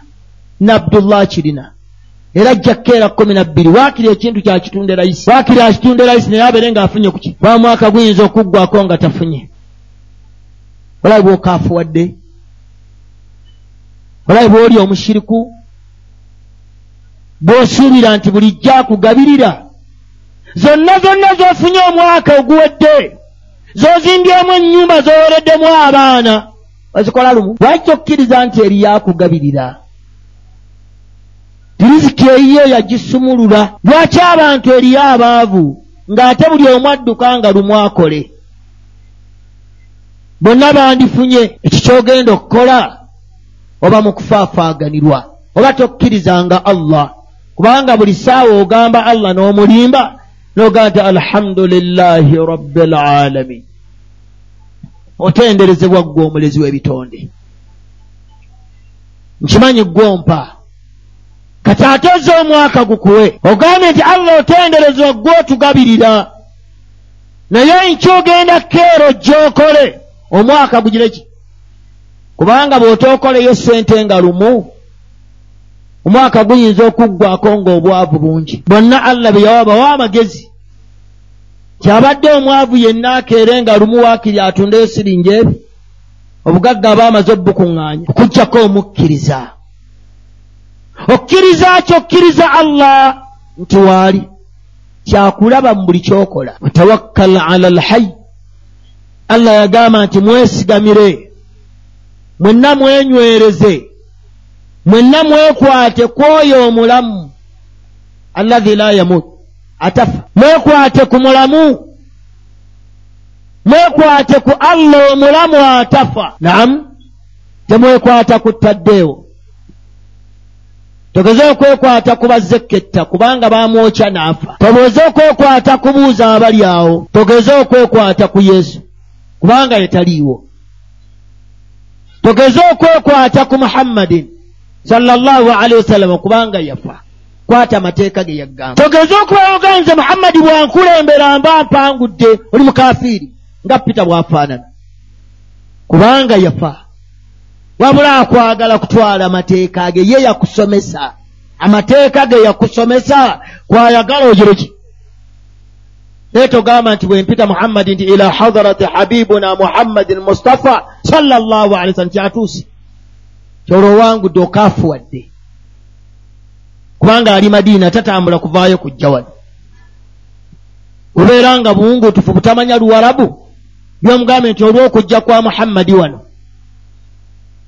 ne abdullah akirina era ajja kukeera kkumi na bbiri. Waakiri ekintu kyakitunde layisi waakiri akitunde layisi naye abeere ng'afunye kuki ba mwaka guyinza okuggwako nga tafunye olabe bw'okaafuwadde olabe bw'oli omushiriku bw'osuubira nti bulijjo akugabirira. Zonna zonna z'ofunye omwaka oguwedde z'ozimbyemu ennyumba z'owereddemu abaana bazikola lumu. Lwaki okkiriza nti eriyo akugabirira tiriziki eyiyo yagisumulula. Lwaki abantu eriyo abaavu? Ng'ate buli omu adduka nga lumu akole bonna bandifunye ekyo kyogenda okukola oba mu kufaafaaganirwa oba tokkirizanga allah. Kubanga buli saawa ogamba allah n'omulimba n'ogamba nti alhamdulillahi rabbi lalamin otenderezebwa ggwe omulezi w'ebitonde. Nkimanyi gwompa kati ate oze omwaka gukuwe ogambye nti allah otenderezebwa ggwe otugabirira. Naye nkyogenda keero gy'okole omwaka gugire ki? Kubanga bw'otookoleyo sente nga lumu omwaka guyinza okuggwako ng'obwavu bungi. Bonna allah bye yawa bawa amagezi. Kyabadde omwavu yenna akeere nga lumu waakiri atundeyo siringi ebi obugagga aba amaze obukuŋŋaanya okuggyako omukkiriza. Okkiriza kyokkiriza allah nti waali kyakulaba mu buli kyokola. Watawakkal ala alhayi allah yagamba nti mwesigamire mwenna mwenywereze mwenna mwekwate kwoyo omulamu allahi la yamut. Atafa. Mwekwate ku mulamu mwekwate ku allah omulamu atafa. Naamu temwekwata ku ttaddeewo togeze okwekwata ku bazekketta kubanga baamwokya n'afa. Togeze okwekwata kubuuza abali awo. Togeze okwekwata ku yesu kubanga yetaliiwo togeze okwekwata ku muhammadin sallallahu alaihi wasallama kubanga yafa. Kwata amateeka ge yaggamba. Togeze okubayoga nze muhammadi bwankulembera mba mpangudde oli mukafiiri nga pita bwafaanana. Kubanga yafa. Wabula akwagala kutwala mateeka ge ye yakusomesa. Amateeka ge yakusomesa kwayagala ogireki naye togamba nti bwempita muhammadi nti ila hadarati habibuna muhammadin mustafa sallallahu alai sallam kyatuuse. Kyolwo owangudde okaafuwadde kubanga ali madiina tatambula kuvaayo kujja wano obeera nga buwungutufu butamanya luwarabu. Byomugambe nti olw'okujja kwa muhammadi wano.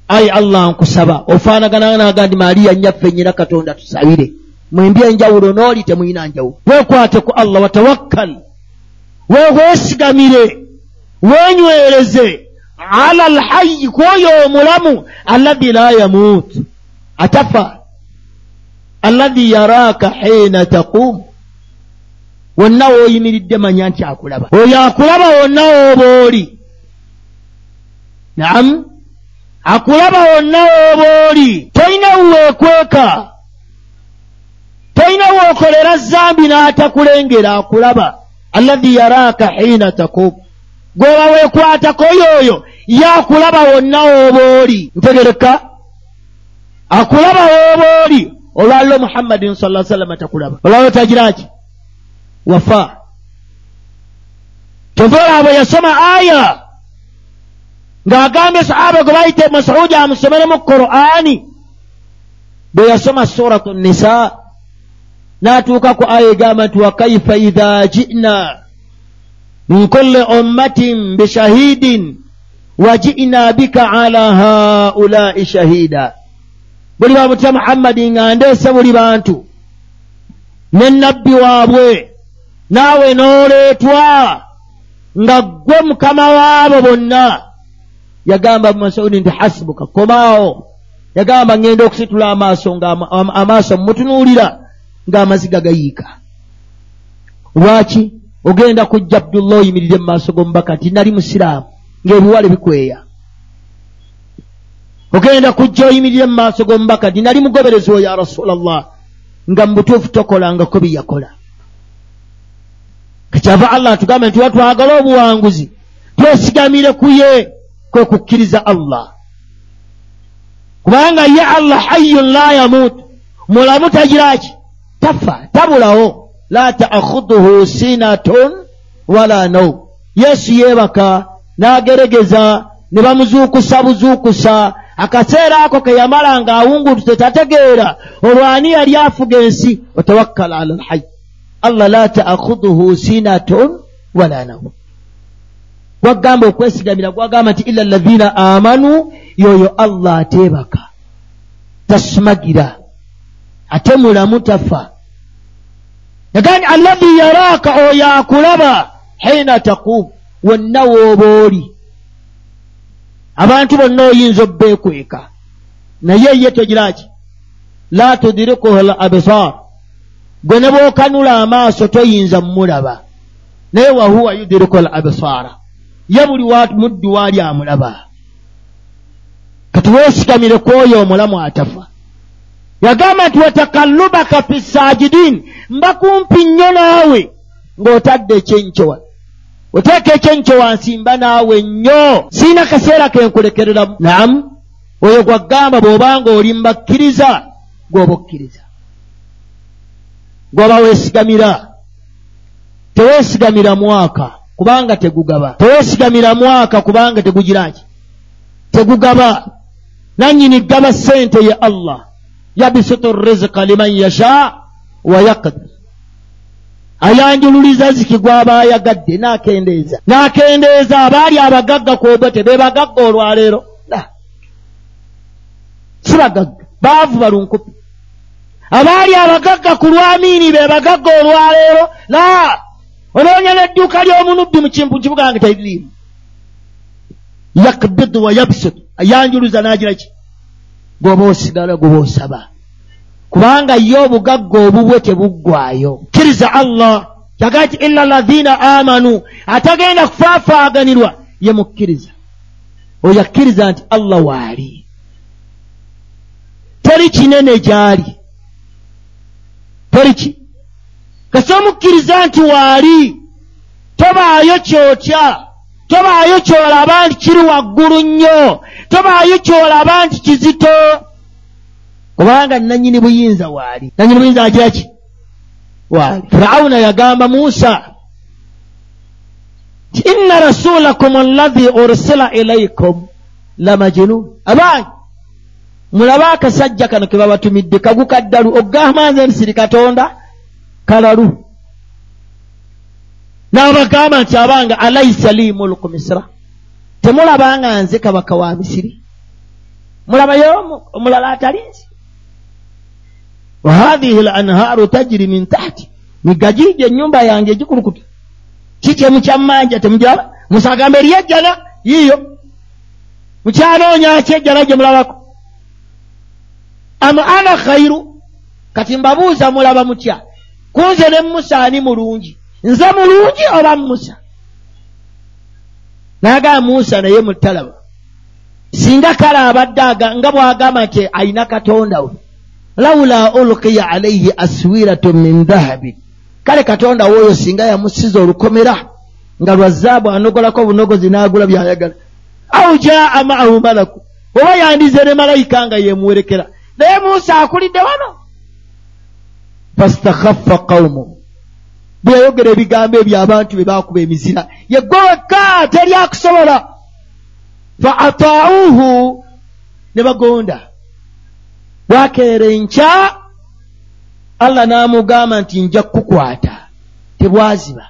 Ayi allah nkusaba. Ofaanagana naga ndi maaliya nnyaffe nyina katonda tusabire. Mwembi enjawulo n'oli temuyina njawulo. Weekwate ku allah watawakkal weweesigamire wenywereze ala alhayi kwoyo omulamu alladhi la yamuutu atafa. Alladhi yaraaka hiina taquumu wonna wooyimiridde manya nti akulaba. Oyo akulaba wonna wooba oli. Naamu akulaba wonna wooba oli. Tolina weweekweka tolina wookolera zambi n'atakulengera akulaba alladhi yaraaka hiina taquumu gwoba weekwatako yoyo ye akulaba wonna wooba oli ntegereka. Akulaba wooba oli olwaliro muhammadin sa sallama takulaba. Olwaliro tagiraki wafa. Tovaolabo yasoma aya ng'agambye sahaba gwe bayite masudi amusomeremu qur'ani. Bwe yasoma suratu nisa n'atuuka ku aya egamba nti wakaifa idha ji'na? Min kulli ummatin bishahidin waji'na bika ala haulai shahida. Buli bamutya muhammadi nga ndeese buli bantu. Ne nabbi waabwe naawe n'oleetwa nga ggwe mukama waabo bonna. Yagamba masudi nti hasibuka komaawo. Yagamba ŋŋenda okusitula amaaso nga amaaso mutunuulira ng'amaziga gayiika. Lwaki ogenda kujja abdullah oyimirire mu maaso g'omubaka nti nali musiraamu ng'ebiwale bikweya. Ogenda kujja oyimirire mu maaso g'omubaka nti nali mugoberezi wo ya rasulallah nga mu butuufu tokolangako byeyakola kekyava allah atugamba nti watwagala obuwanguzi twesigamire ku ye kwe kukkiriza allah. Kubanga ye allah hayyun la yamuutu mulamu tagiraki tafa tabulawo la taakhuduhu sinatun wala naum yesu yeebaka n'ageregeza ne bamuzuukusa buzuukusa akaseera ako ke yamala ng'awungutuse tategeera olwani yali afuga ensi watawakkala ala alhayi allah la taakhuduhu sinatun wala naum gwagamba okwesigamira gwagamba nti ila lazina amanu yoyo allah ateebaka tasumagira ate mulamu tafa yagani alladhi yaraaka oyo akulaba hiina taquum wonna wooba oli. Abantu bonna oyinza obbeekweka. Naye ye togiraki la tudirikuhu l absar gwe ne bw'okanula amaaso toyinza mmulaba. Naye wahuwa yudiriku l absara ye buli muddu waali amulaba. Kati weesigamire ku oyo omulamu atafa yagamba nti watakallubaka fi saajidin. Mba kumpi nnyo naawe ng'otadde ekyenkyowa oteeka ekyenkyo wansi mba naawe nnyo. Siina kaseera kenkulekereramu naamu oyo gwaggamba bw'obanga oli mbakkiriza gw'oba okkiriza gw'oba weesigamira. Teweesigamira mwaka kubanga tegugaba. Teweesigamira mwaka kubanga tegugiraki tegugaba. Nannyini gaba ssente ye allah yabisutu rizika liman yasha wa yakdir ayanjululiza ziki gwaba ayagadde n'akendeeza. N'akendeeza abaali abagagga kwobwe tebebagagga olwaleero. Si bagagga baavu balunkupi abaali abagagga ku lwamiini be bagagga olwaleero. La! Onoonya n'edduuka ly'omunubbi mu kimpu kibuga nge teririimu yakbidu wa yabsut. Ayanjuluza n'agira ki gwoba osigala gwoba osaba kubanga ye obugagga obubwe tebuggwayo. Kkiriza allah kyagaa ti illa lazina amanu atagenda kufaafaaganirwa ye mukkiriza. Oyo akkiriza nti allah waali teri kinene gy'ali. Teri ki? Kasi omukkiriza nti waali tobaayo kyotya tobaayo kyolaba nti kiri waggulu nnyo. Tobaayo kyolaba nti kizito. Kubanga nanyini buyinza waali nanyini buyinza akira ki? Waali firawuna yagamba muusa ti inna rasulakum allahi ursila ilaikum lamajnun. Abange mulabe akasajja kano ke babatumidde kagukaddalu ogamba nze nsiri katonda kalalu n'abagamba nti abanga alaisa li mulku misira temulabanga nze kabaka wa misiri. Mulabayo omulala atali nzi wa hathihi lanhaaru tajiri min tahti. Migajije enyumba yange egikulukuta kikyemu kyammanja temujaba? Musagamba eriyo ejjana yiiyo. Mukyanoonya ki ejjana gye mulabako? Am ana khairu kati mbabuuza mulaba mutya? Kunze ne musa ani mulungi nze mulungi oba musa? Naagamba musa naye mutalaba. Singa kale abadde nga bw'agamba nti ayina katonda we laula ulkiya alaihi aswiratun min dhahabi. Kale katonda woyo singa yamusiza olukomera nga lwa zaabu anogolako obunogozi n'agula byayagala. Au jaa maahu malaku oba yandize ne malayika nga yemuwerekera naye musa akulidde wano. Fastakhaffa qaumu bwe yayogera ebigambo ebyo abantu be bakuba emizira. Yegwe wekka teri akusobola. Fa ataauhu ne bagonda. Bwakeera enkya allah n'amugamba nti nja kukukwata. Tebwaziba.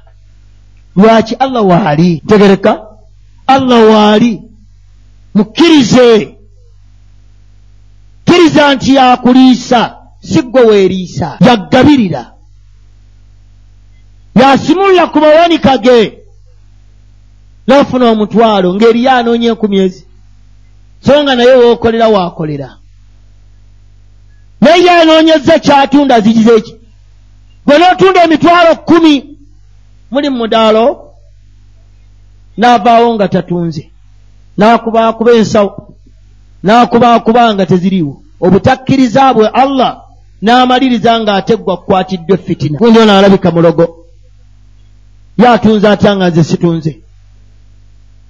Lwaki allah waali ntegereka. Allah waali mukkirize. Kkiriza nti yakuliisa si gwe weeriisa. Yaggabirira yasimulira ku mawanika ge n'ofuna omutwalo ng'eriyo anoonya enkumi ezi. So nga naye wookolera waakolera naye yanoonyeza kyatunda zigize eki gwe n'otunda emitwalo kkumi muli mu mudaalo n'avaawo nga tatunze. N'akubaakuba ensawo n'akubaakuba nga teziriiwo. Obutakkiriza bwe allah n'amaliriza ng'ate gwa kukwatiddwa fitina. Gundi ono alabika mulogo ye atunze atya nga nze situnze?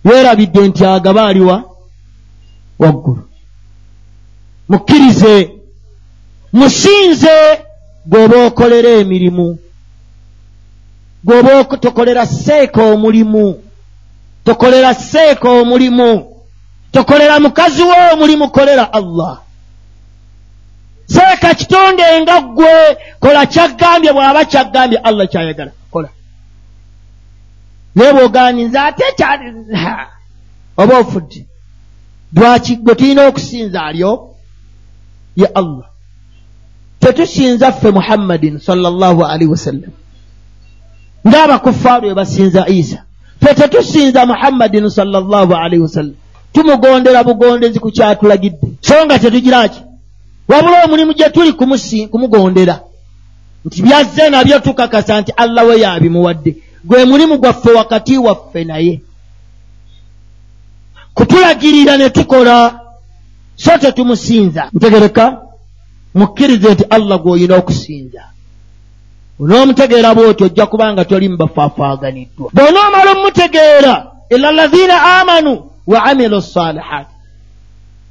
Yeerabidde nti agaba aliwa waggulu. Mukkirize musinze gweoba okolera emirimu gweoba tokolera seeka omulimu tokolera seeka omulimu tokolera mukazi we omulimu kolera allah. Seeka kitonde nga ggwe kola kyaggambye bw'aba kyaggambye allah kyayagala naye bw'oganinze ate kyali oba ofudde lwaki gwe tulina okusinza alyo? Ye allah. Tetusinza ffe muhammadin salllahu alaihi wasallam. Ng'abakufaaru bwe basinza isa. Ffe tetusinza muhammadin salllahu alaihi wasallam. Tumugondera bugondezi ku kyatulagidde. So nga tetugiraki wabula omulimu gye tuli kumugondera. Nti byazze nabyo tukakasa nti allah we yabimuwadde gwe mulimu gwaffe wakati waffe naye. Kutulagirira ne tukola so tetumusinza. Ntegereka mukkirize nti allah gw'olina okusinza. Onoomutegeera bwoti ojja kubanga toli mubafaafaaganiddwa bw'onoomala omutegeera ila lazina amanu wa amilu salihat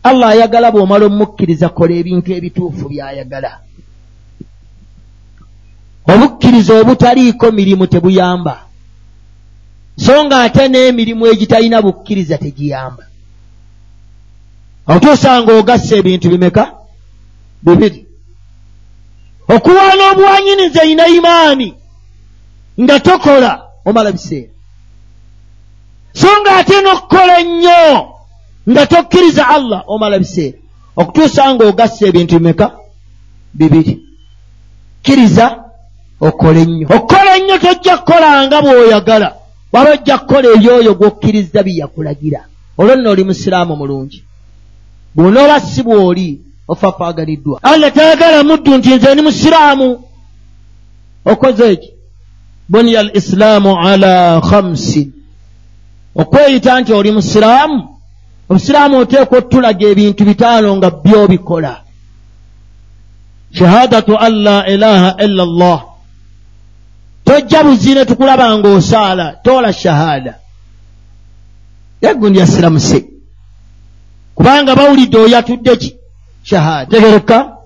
allah ayagala bw'omala omukkiriza kola ebintu ebituufu by'ayagala obukkiriza obutaliiko mirimu tebuyamba. So nga ate n'emirimu egitalina bukkiriza tegiyamba. Otuusanga ogassa ebintu bimeka? Bibiri. Okuwaana obuwanyiniza ina imaani nga tokola omala biseera. So nga ate n'okukola ennyo nga tokkiriza allah omala biseera. Okutuusa nga ogassa ebintu bimeka? Bibiri. Kkiriza okola ennyo. Okukola ennyo tojja kukolanga bw'oyagala. Waba ojja kukola ebyoyo gw'okkiriza byeyakulagira olwo nno oli musiraamu mulungi. Bw'onooba si bw'oli ofafaaganiddwa allah tayagala muddu nti nze ni musiraamu. Okoze eki buniya al islaamu ala khamsin. Okweyita nti oli musiraamu? Obusiraamu oteekwa otulaga ebintu bitaano nga byobikola. Shahadatu an la ilaha illa llah tojja buzine tukulaba nga osaala toola shahada. Yagundi yasiramuse kubanga bawulidde oyatudde ki? Shahada. Tegereka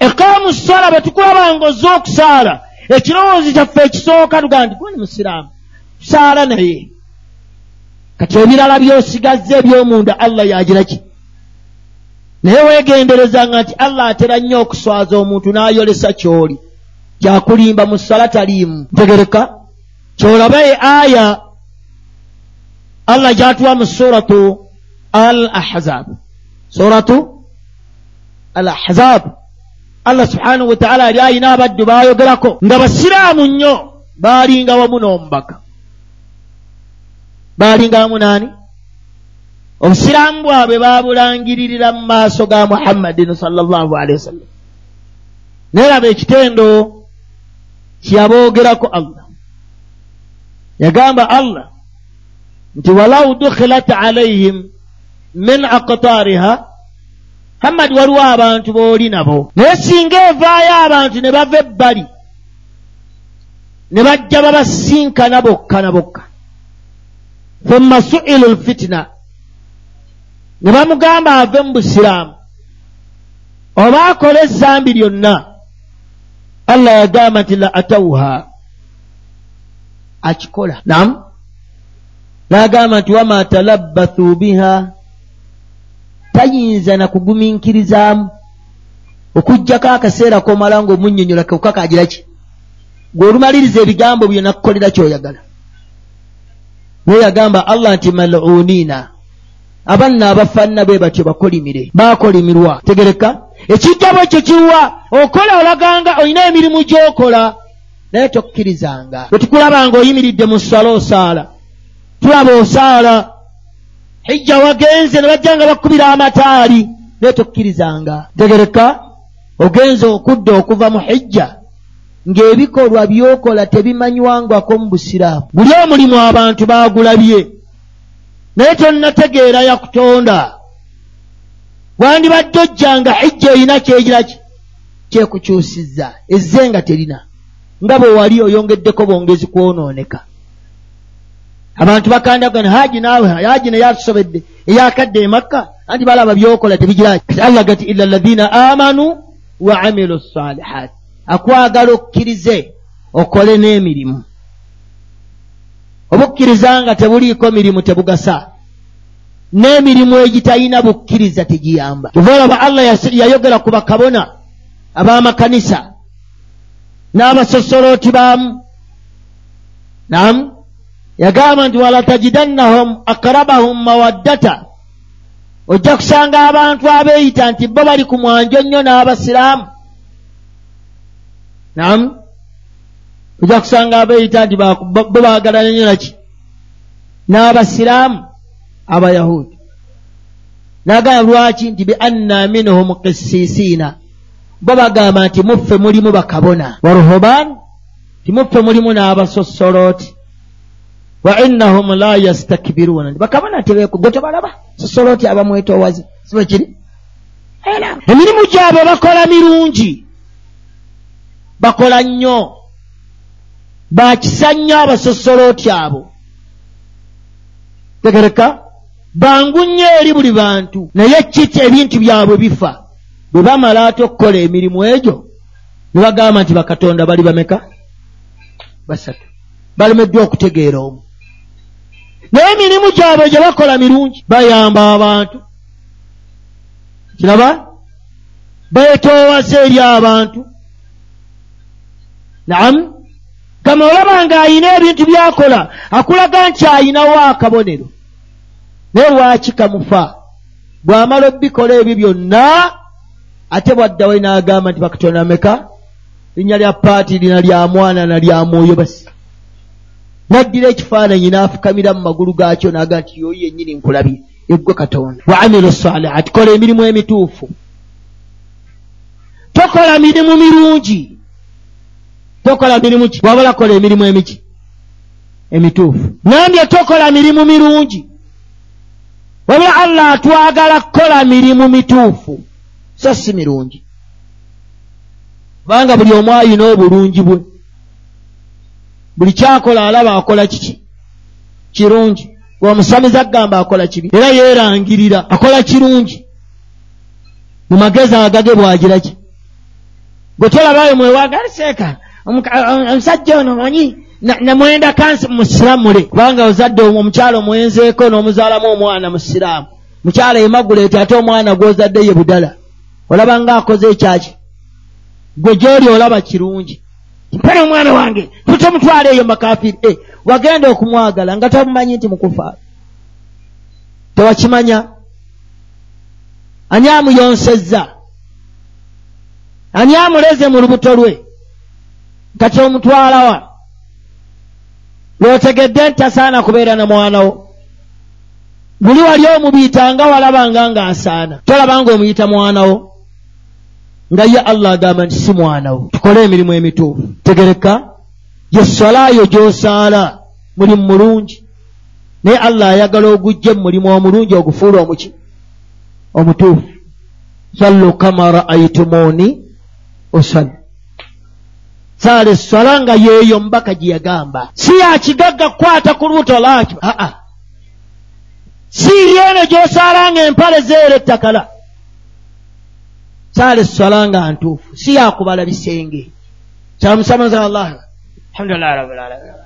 ekaamu sala bwe tukulabanga ozza okusaala ekirowoozo kyaffe ekisooka tugaa nti gwani musiraamu? Tusaala naye. Kati ebirala by'osigazza eby'omunda allah yagira ki naye weegenderezanga nti allah atera nnyo okuswaza omuntu n'ayolesa ky'oli kyakulimba mu sala taliimu ntegereka. Kyolabe aya allah gyatuwa mu suratu al ahzab suratu al ahzab allah subhanahu wataala yali ayina abaddu bayogerako. Nga basiraamu nnyo baalinga wamu n'omubaka. Baalinga wamu naani obusiraamu bwabwe baabulangiririra mu maaso ga muhammadin salllahu alehi wasallam naye laba ekitendo kyeyaboogerako allah. Yagamba allah nti walau dukhilat alaihim min aqtaariha muhammadi waliwo abantu booli nabo. Naye singa evaayo abantu ne bava ebbali ne bajja babasinkana bokka na bokka. Thumma su'ilu lfitina ne bamugamba ave mu busiraamu. Oba akola ezambi lyonna allah yagamba nti la atawuha akikola nam nagamba nti wama talabbathu biha tayinza na kugumiikirizaamu okugjako akaseera komala ngaomunnyonnyola keuka kagira ki gweolumaliriza ebigambo byo nakukolera kyoyagala naye yagamba allah nti maluniina abanna abafaanana be batyo bakolimire bakolimirwa tegereka ekigabo ekyo kiwa okola olaganga olina emirimu gy'okola naye tokkirizanga. Bwe tukulabanga oyimiridde mu ssala osaala tulaba osaala hijja wagenze ne bajja nga bakkubira amataali naye tokkirizanga. Tegereka ogenze okudda okuva mu hijja ng'ebikolwa by'okola tebimanywangwako mu busiraamu. Guli omulimu abantu baagulabye naye tonnategeera yakutonda wandibadde ojjanga hijja erina kyegira ki kyekukyusizza ezze nga terina. Nga bwe wali oyongeddeko bongezi kwonooneka. Abantu bakandagana haji naawe haji naye atusobedde eyakadde emakka anti balaba byokola tebigira allah gati ila ladina amanu wa amilu salihat akwagala okkirize okole n'emirimu. Obukkiriza nga tebuliiko mirimu tebugasa n'emirimu egitalina bukkiriza tegiyamba. Olaba allah yayogera ku bakabona ab'amakanisa n'abasosolooti baamu. Namu yagamba nti walatajidannahum akrabahum mawaddata. Ojja kusanga abantu abeeyita nti bo bali ku mwanjo nnyo n'abasiraamu. Namu ojja kusanga abeeyita nti bo baagalana nnyo naki n'abasiraamu abayahudi. N'agamba lwaki nti bi anna minhum qissisiina bo bagamba nti muffe mulimu bakabona. Waruhoban ti muffe mulimu n'abasosolooti. Wa innahum la yastakbiruuna nti bakabona tebeeko gwe tobalaba. Sosolooti abamwetoowaze sibe kiri? Emirimu gyabwe bakola mirungi. Bakola nnyo. Bakisa nnyo abasosolooti abo. Tegereka bangu nnyo eri buli bantu. Naye kiti ebintu byabwe bifa? Bwe bamala ate okukola emirimu egyo ne bagamba nti bakatonda bali bameka? Basatu. Balemeddwa okutegeera omu. Naye emirimu gyabwe gye bakola mirungi bayamba abantu. Kiraba? Beetoowaza eri abantu. Naamu gama olaba ng'ayina ebintu byakola akulaga nti ayinawo akabonero naye lwaki kamufa? Bw'amala obbikola ebyo byonna ate bwaddawe n'agamba nti bakatonda meka linnya lya paati lina lya mwana na lya mwoyo basi. Naddira ekifaananyi n'afukamira mu magulu gaakyo n'aga nti yoyi yennyini nkulabye eggwe katonda. Wa amilu salihat kola emirimu emituufu. Tokola mirimu mirungi. Tokola mirimu ki? Wabula kola emirimu emiki? Emituufu. Nambye tokola mirimu mirungi wabula allah atwagala kukola mirimu mituufu. So si mirungi. Kubanga buli omu ayina obulungi bwe. Buli kyakola alaba akola kiki? Kirungi. Wamusamiza agamba akola kibi. Era yeerangirira akola kirungi. Mu magezi agage bwagira ki? Gwe tolabayo mwewagaliseeka omusajja ono manyi namwenda kansi musiramule. Kubanga ozadde omukyalo omwenzeeko n'omuzaalamu omwana mu siraamu mukyala emaguleeti ate omwana gw'ozadde ye budala olaba nga akoze ekyaki? Gwe gy'oli olaba kirungi. Mpera omwana wange tutomutwala eyo makafiri e wagenda okumwagala nga tamumanyi nti mukufa. Tewakimanya? Ani amuyonsezza? Ani amuleze mu lubuto lwe? Kati omutwalawa lwotegedde nti tasaana kubeera na mwanawo buli wali omubiyita nga walabanga ng'asaana tolaba nga omuyita mwanawo nga ye allah agamba nti si mwanawo tukole emirimu emituufu. Tegereka. Ye solaayo gy'osaala mulimu mulungi. Naye allah ayagala ogujje mu mulimu omulungi ogufuula omuki omutuufu. Sallu kama ra'aytumuni osali saala eswala nga yeeyo mbaka gye yagamba. Si yakigagga kukwata ku lubuto lwaki aa si yeno gy'osaalanga empale zeera ettakala. Saala eswala nga ntuufu. Si yakubala bisenge. Kyamusamaza allah. Alhamdulilahi rabilalamin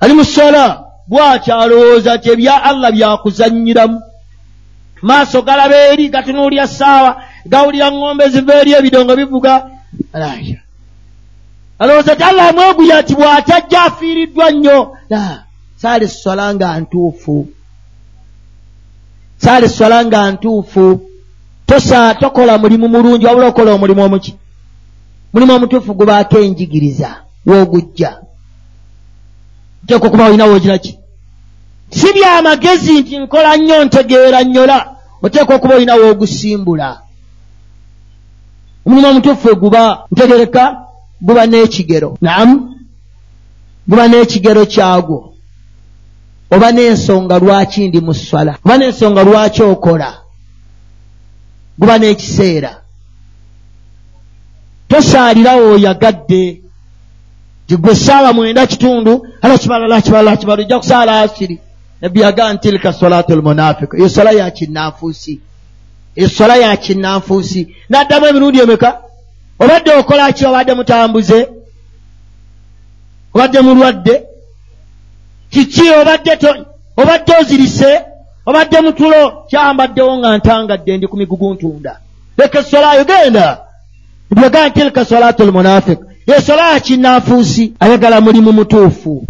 ali mu swala bwakyalowooza ti ebya allah byakuzanyiramu maaso galaba eri gatunuulya saawa gawulira ŋŋombe ziva eri ebidongo bivuga alowooza ti allah mweguya ti bw'atajja afiiriddwa nnyo. Saala eswala nga ntuufu. Saala eswala nga ntuufu. Tosa tokola mulimu mulungi wabula okola omulimu omuki? Mulimu omutuufu gubaako enjigiriza woogujja teeka okuba olina woogiraki si byamagezi nti nkola nnyo ntegeera nnyola oteeka okuba olina woogusimbula omulimu omutuufu eguba ntegereka guba n'ekigero. Naamu guba n'ekigero kyagwo. Oba n'ensonga lwaki ndi mu swala? Oba n'ensonga lwaki okola? Guba n'ekiseera. Tosaalirawo oyagadde tigwe essaawa mwenda kitundu ala kibala la kibala la kibala ojja kusaala asiri nabbi yagaa nti tilika solatu lmunafiku eyo sola ya kinnanfuusi eyo sola ya kinnanfuusi. N'addamu emirundi emeka? Obadde okola ki? Obadde mutambuze? Obadde mulwadde? Kiki? Obadde obadde ozirise? Obadde mutulo? Kyambaddewo nga ntangadde ndi ku migugu ntunda. Leka esolayo genda byagaa nti tilika solatu lmunafiku esola ya kinnanfuusi ayagala mulimu mutuufu